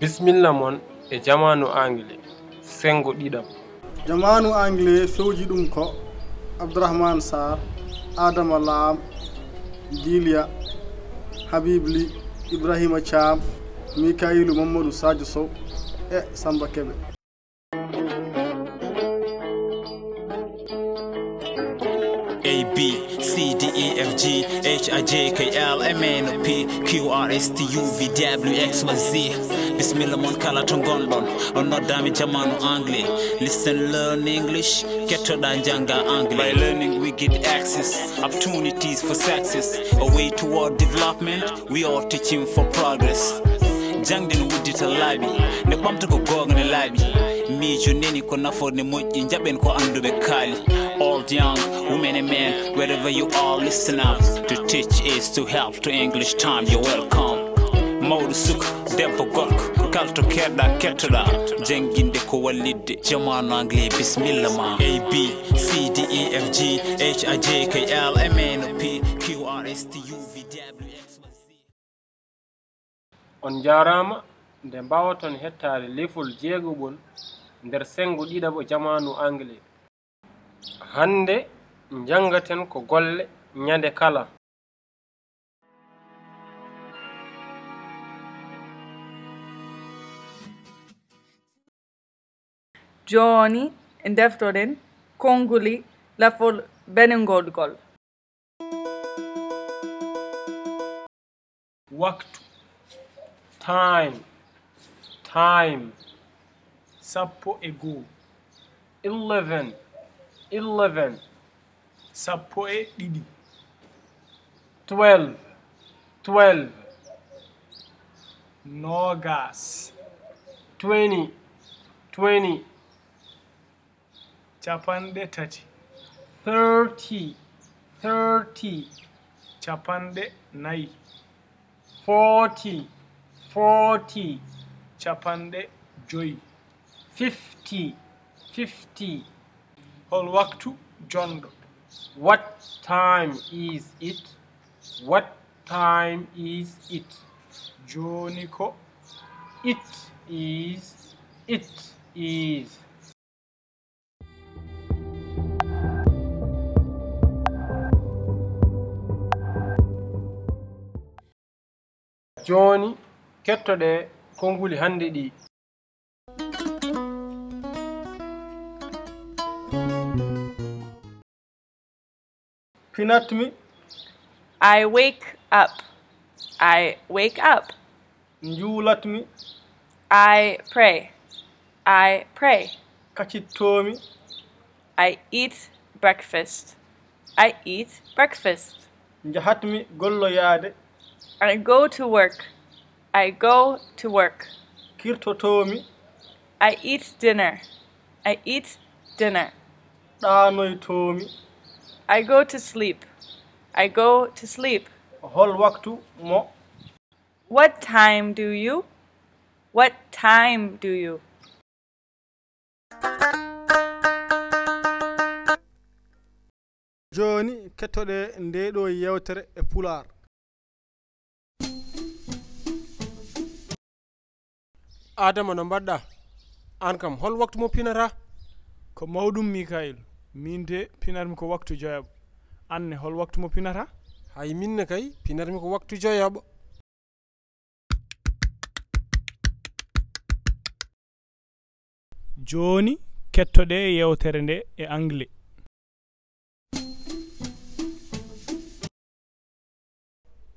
bisimilla mon e jamanu anglais. Sengo ɗiɗam. Jamanu anglais fewji ɗum ko abdourahmane sar adama lam guilia habibli ibrahima thiam mikailu mamadou sadio sow e samba keɓe g h i j k l m n o p q r s t u v w x y z. Bisimilla moon kala to gonɗon on noddami jamanu anglais. Listen learn english. Kettoɗa jangga anglais. By learning we get access opportunities for success. A way toward development. We are teaching for progress. Jangde no wuddita laaɓi nde ɓamta ko gonga ne laaɓi miijo neni ko nafoorde moƴƴi jaɓen ko annduɓe kaali. Old young women and men wherever you are listen up. To teach is to help to english time you're welcome. Mawɗo suka debbo gorko kalto keɗɗa kettoɗa. Jangguinde ko wallidde jamanu anglais bisimilla ma. A b c d e f g h i j k l m n o p q r s t u v w x on jarama nde mbawaton hettade lefol jeegoɓol nder sengo ɗiɗaɓo jamanu anglais. Hande jangaten ko golle ñande kala. Jooni e deftoɗen konnguli lafol benengolgol waktu time time. sappo e goo. Eleven eleven. Sappo e ɗiɗi. Twelve twelve. Nogas twenty twenty. Capanɗe tati. Thirty thirty. Capanɗe nayi. Forty forty. Capanɗe joyi. fifty fifty. Hol waktu jonɗo. What time is it? What time is it? Joni ko it is it is. Joni kettoɗe konnguli hannde ɗi. finatmi I wake up. I wake up. njuulatmi I pray. I pray. kacittomi I eat breakfast. I eat breakfast. njahatmi golloyaade I go to work. I go to work. kirtotomi I eat dinner. I eat dinner. ɗanoytomi I go to sleep. I go to sleep. hol waktu mo What time do you? What time do you? joni kettoɗe nde ɗo yewtere e pular adama no mbaɗɗa an kam hol waktu mo pinata ko mawɗum mikail min de pinatmi ko waktu joyoɓo anne hol waktu mo pinata? Hay minne kay pinatmi ko waktu joyoɓo joni kettoɗe e yewtere nde e anglais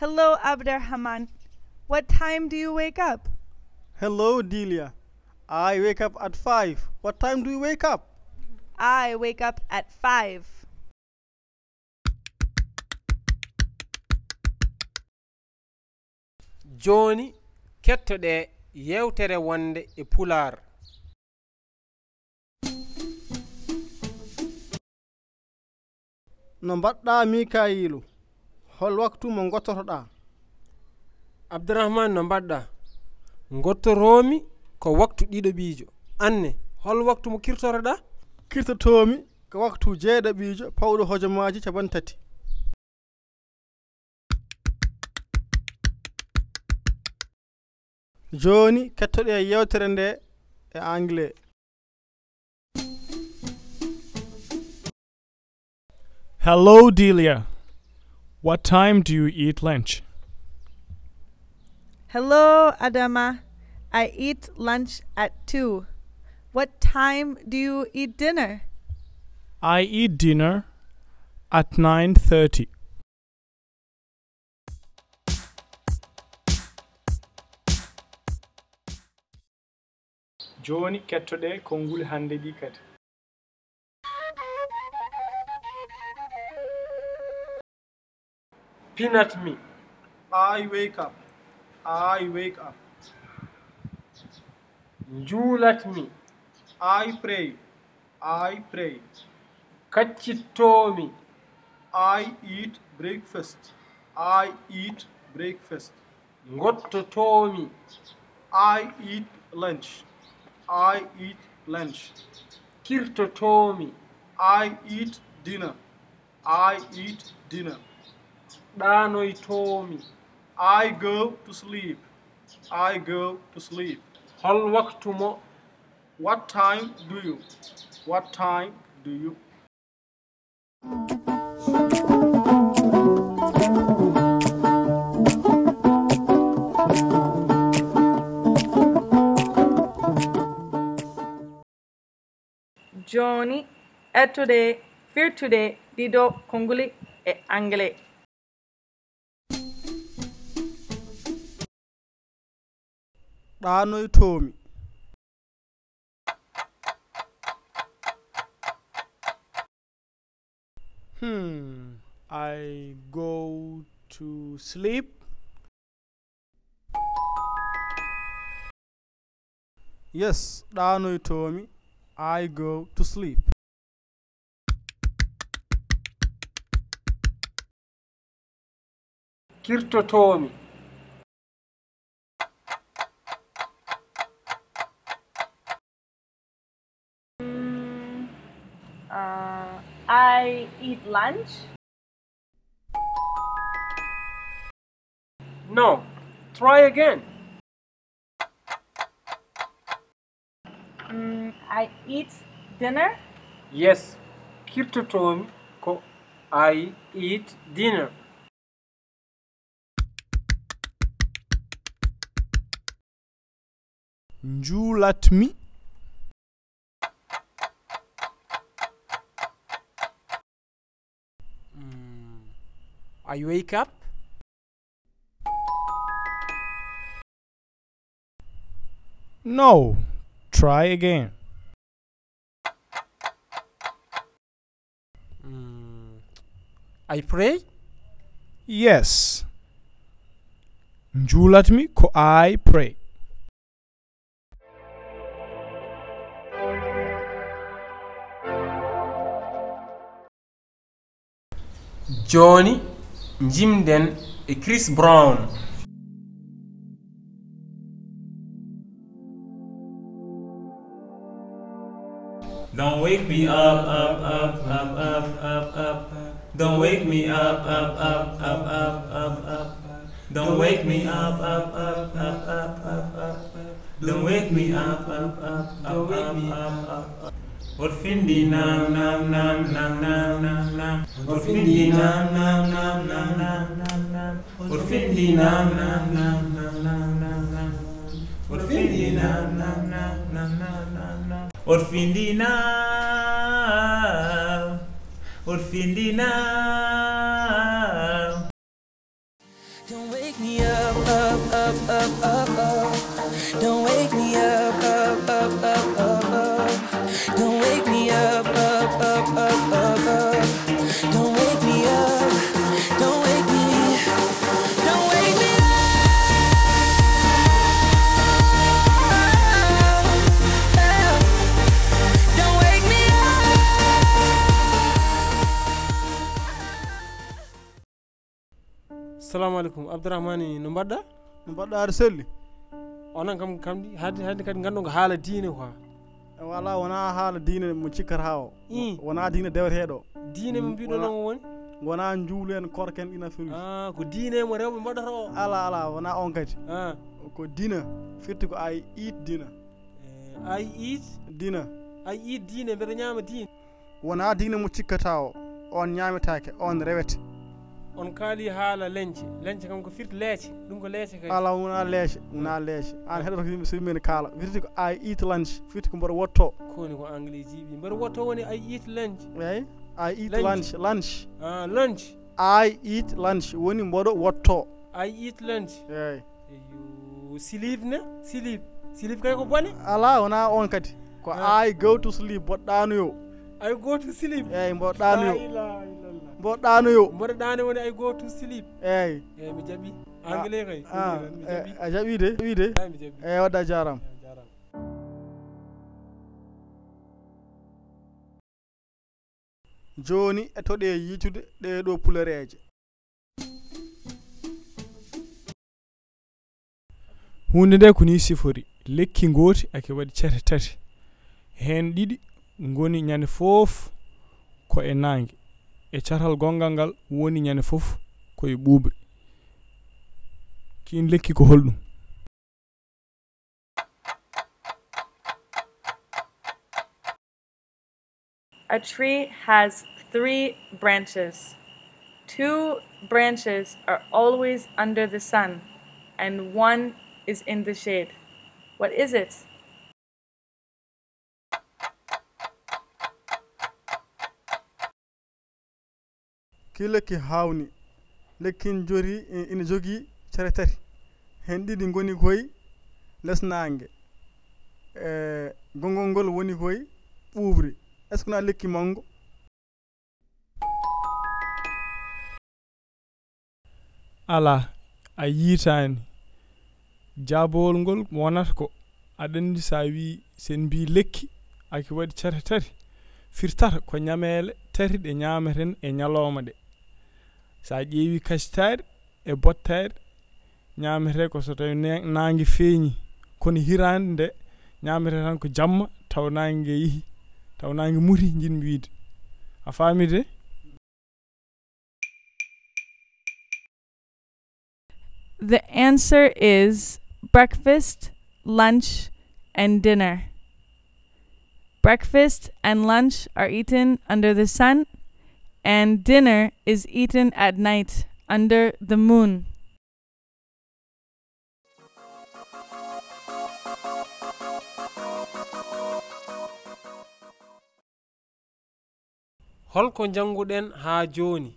hello abderrahman. What time do you wake up? Hello delia. I wake up at 5 what time do you wake up? I wake up at 5. Joni kettoɗe yewtere wonde e pular. No mbaɗɗa mikayilu hol waktu mo gottotoɗa abdourahmane no mbaɗɗa. Gottoromi ko waktu ɗiɗo ɓiijo anne hol waktu mo kirtoroɗa? kirtotomi ko waktu jeeɗaɓijo pawɗo hojomaji capan tati joni kettoɗe e yewtere nde e anglais. Hello delia. What time do you eat lunch? Hello adama. I eat lunch at 2 What time do you eat dinner? I eat dinner at 9:30. joni kettoɗe konngol hannde ɗi kadi. Pinat me. I wake up. I wake up. Julat me. I pray. I pray. Kaccittomi. I eat breakfast. I eat breakfast. Ngottotomi. I eat lunch. I eat lunch. Kirtotomi. I eat dinner. I eat dinner. Ɗanoytomi. I go to sleep. I go to sleep. Hol waktu mo what time do you? What time do you? Joni ettude firtude ɗiɗo konnguli e anglais ɗanoytomi hmm. I go to sleep. Yes ɗanoytomi i go to sleep. Kirtotomi I eat lunch. No. Try again. Mm, I eat dinner. Yes. Kirtotomi ko I eat dinner. Njulatmi. I wake up. No. Try again. Hmm. I pray? Yes. Njulatmi ko I pray. Johnny jimden e chris brown Don't wake me up, up, up, up, up, up, up. Don't wake me up, up, up, up, up, up, up. Don't wake me up, up, up, up, up, up, up. Don't wake me up, up, up, up, up, up, up. Orfindi nam nam nam nam nam nam nam Orfindi nam nam nam nam nam nam nam Orfindi nam nam nam nam nam nam nam Orfindi nam nam nam nam nam nam nam Orfindi nam Orfindi nam Don't wake me up up up up up up Don't wake assalamu aleykum abdourahmani no mbaɗɗa? No mbaɗɗa aɗa selli. Onon kam kamɗi hadde hadde kadi gandu ko haala diine quoi. Wala wona haala diine mo cikkata o. I? Wona diine deweteɗo diine mo mbiɗon on woni? wona juulu en korken ina ɗina firwi ah, ko diine mo rewɓe mbaɗata o? Ala ala wona on kadi. Ah. Ko dina firti ko ay iit dina ay iit dina ay iit diine mbeɗa ñaama diine. Wona diine mo cikkata o on ñaametake on rewete. on kaali haala leñce. Leñce kam ko firti leece. Ɗum ko leece kadi ala wona leece wona leece. An heɗata ko yimɓe so yimɓene kaala. Firti ko i eat lunch firti ko mbaɗa wotto. Koni ko anglais jiiɓi mbaɗa wotto woni i eat lunch. Eyyi i eat lunch. lunch lunch. I eat lunch woni mboɗo wotto. I eat lunch. Eyyi silive ne silive silive kay ko bone? Ala wona on kadi. Ko i go to sleep mboɗɗanoyo ay go to sleep. Eyyi mboɗɗanoyo mboɗo ɗanoyo. Mboɗo ɗano woni ay goto slip eyyi eyyi mi jaaɓi anglais kay a jaaɓi de wi de eyyi wadde a e, jarama joni e toɗe yitude ɗeɗo pulereje. Hunde nde ko ni sifori lekki gooti ake waɗi cete tati. Hen ɗiɗi goni ñande foof ko e nangue e caatal gongal ngal woni ñande foof koye ɓuɓri kin lekki ko holɗum A tree has three branches. Two branches are always under the sun, and one is in the shade. What is it? ki lekki hawni lekkin jori e, ina jogii cere tati. Hen ɗiɗi goni koye lesnague e gongol ngol woni koye ɓuuɓri. Est ce que na lekki manggo ala a yiitani jaabowol ngol wonata ko aɗa anndi so wi sen mbi lekki aki waɗi cere tati. Firtata ko ñameele tati ɗe ñameten e ñalooma ɗe. sa ƴeewi kasitari e bottari ñamete ko so tawi nangue feeñi kono hirande nde ñamete tan ko jamma taw nangue ngue yeehi taw nangue muti jinmi wiide a faami de The answer is breakfast, lunch, and dinner. Breakfast and lunch are eaten under the sun and dinner is eaten at night under the moon. holko janguɗen haa jooni.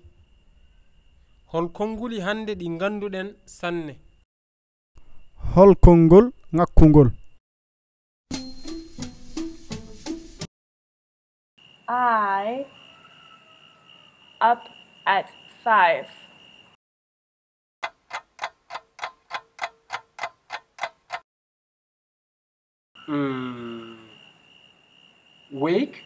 Hol konnguli hannde ɗi ngannduɗen sanne. Hol konngol ŋakkungol i up at five. Mm. Wake?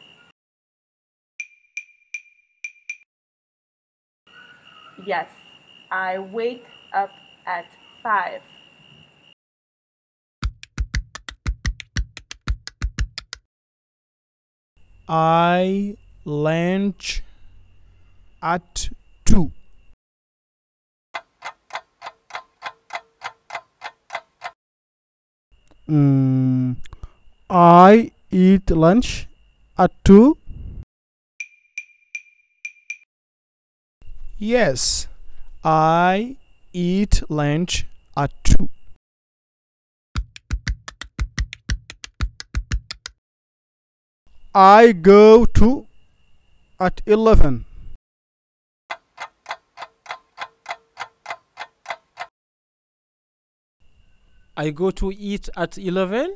Yes, I wake up at five. I lunch at 2 mm, I eat lunch at 2 Yes, I eat lunch at 2 I go to at 11 I go to eat at 11?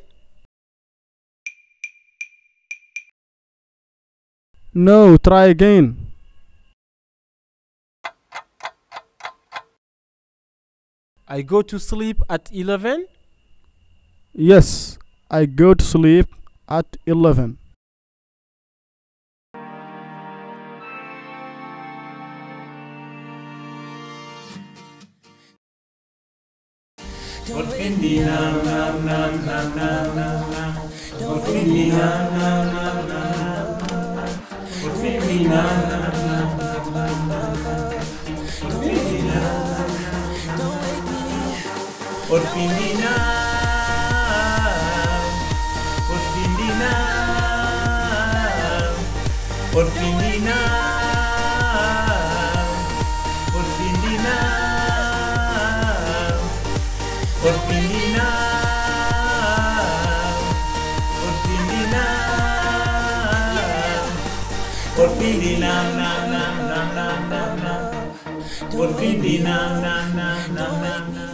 No, try again. I go to sleep at 11? Yes, I go to sleep at 11. Por fin dina, por fin dina, por fin dina. por na na na na na na na na na na na na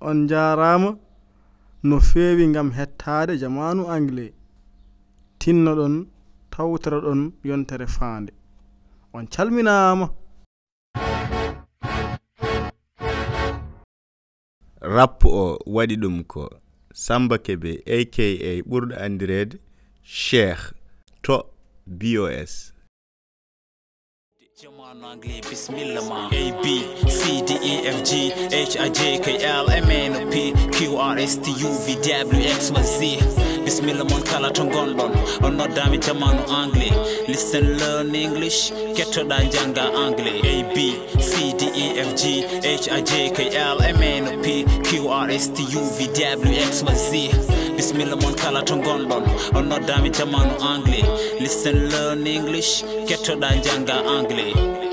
on jarama no feewi gam hettade jamanu anglais. tinnoɗon tawtoraɗon yontere faande. On calminama rappo o waɗi ɗum ko samba kebe aka ɓurɗo andirede cheikh to bos jamanu anglais bisimilla ma a b c d e f g h i j k l m n o p q r s t u v w x y z. bisimilla moon kala to gonɗon on noddami jamanu anglais. Listen learn english. Kettoɗa jangga anglais. A b c d e f g h i j k l m n o p q r s t u v w x y z. Bisimilla moon kala to gonɗon on noddami jamanu anglais. Listen learn english. Kettoɗa jangga anglais.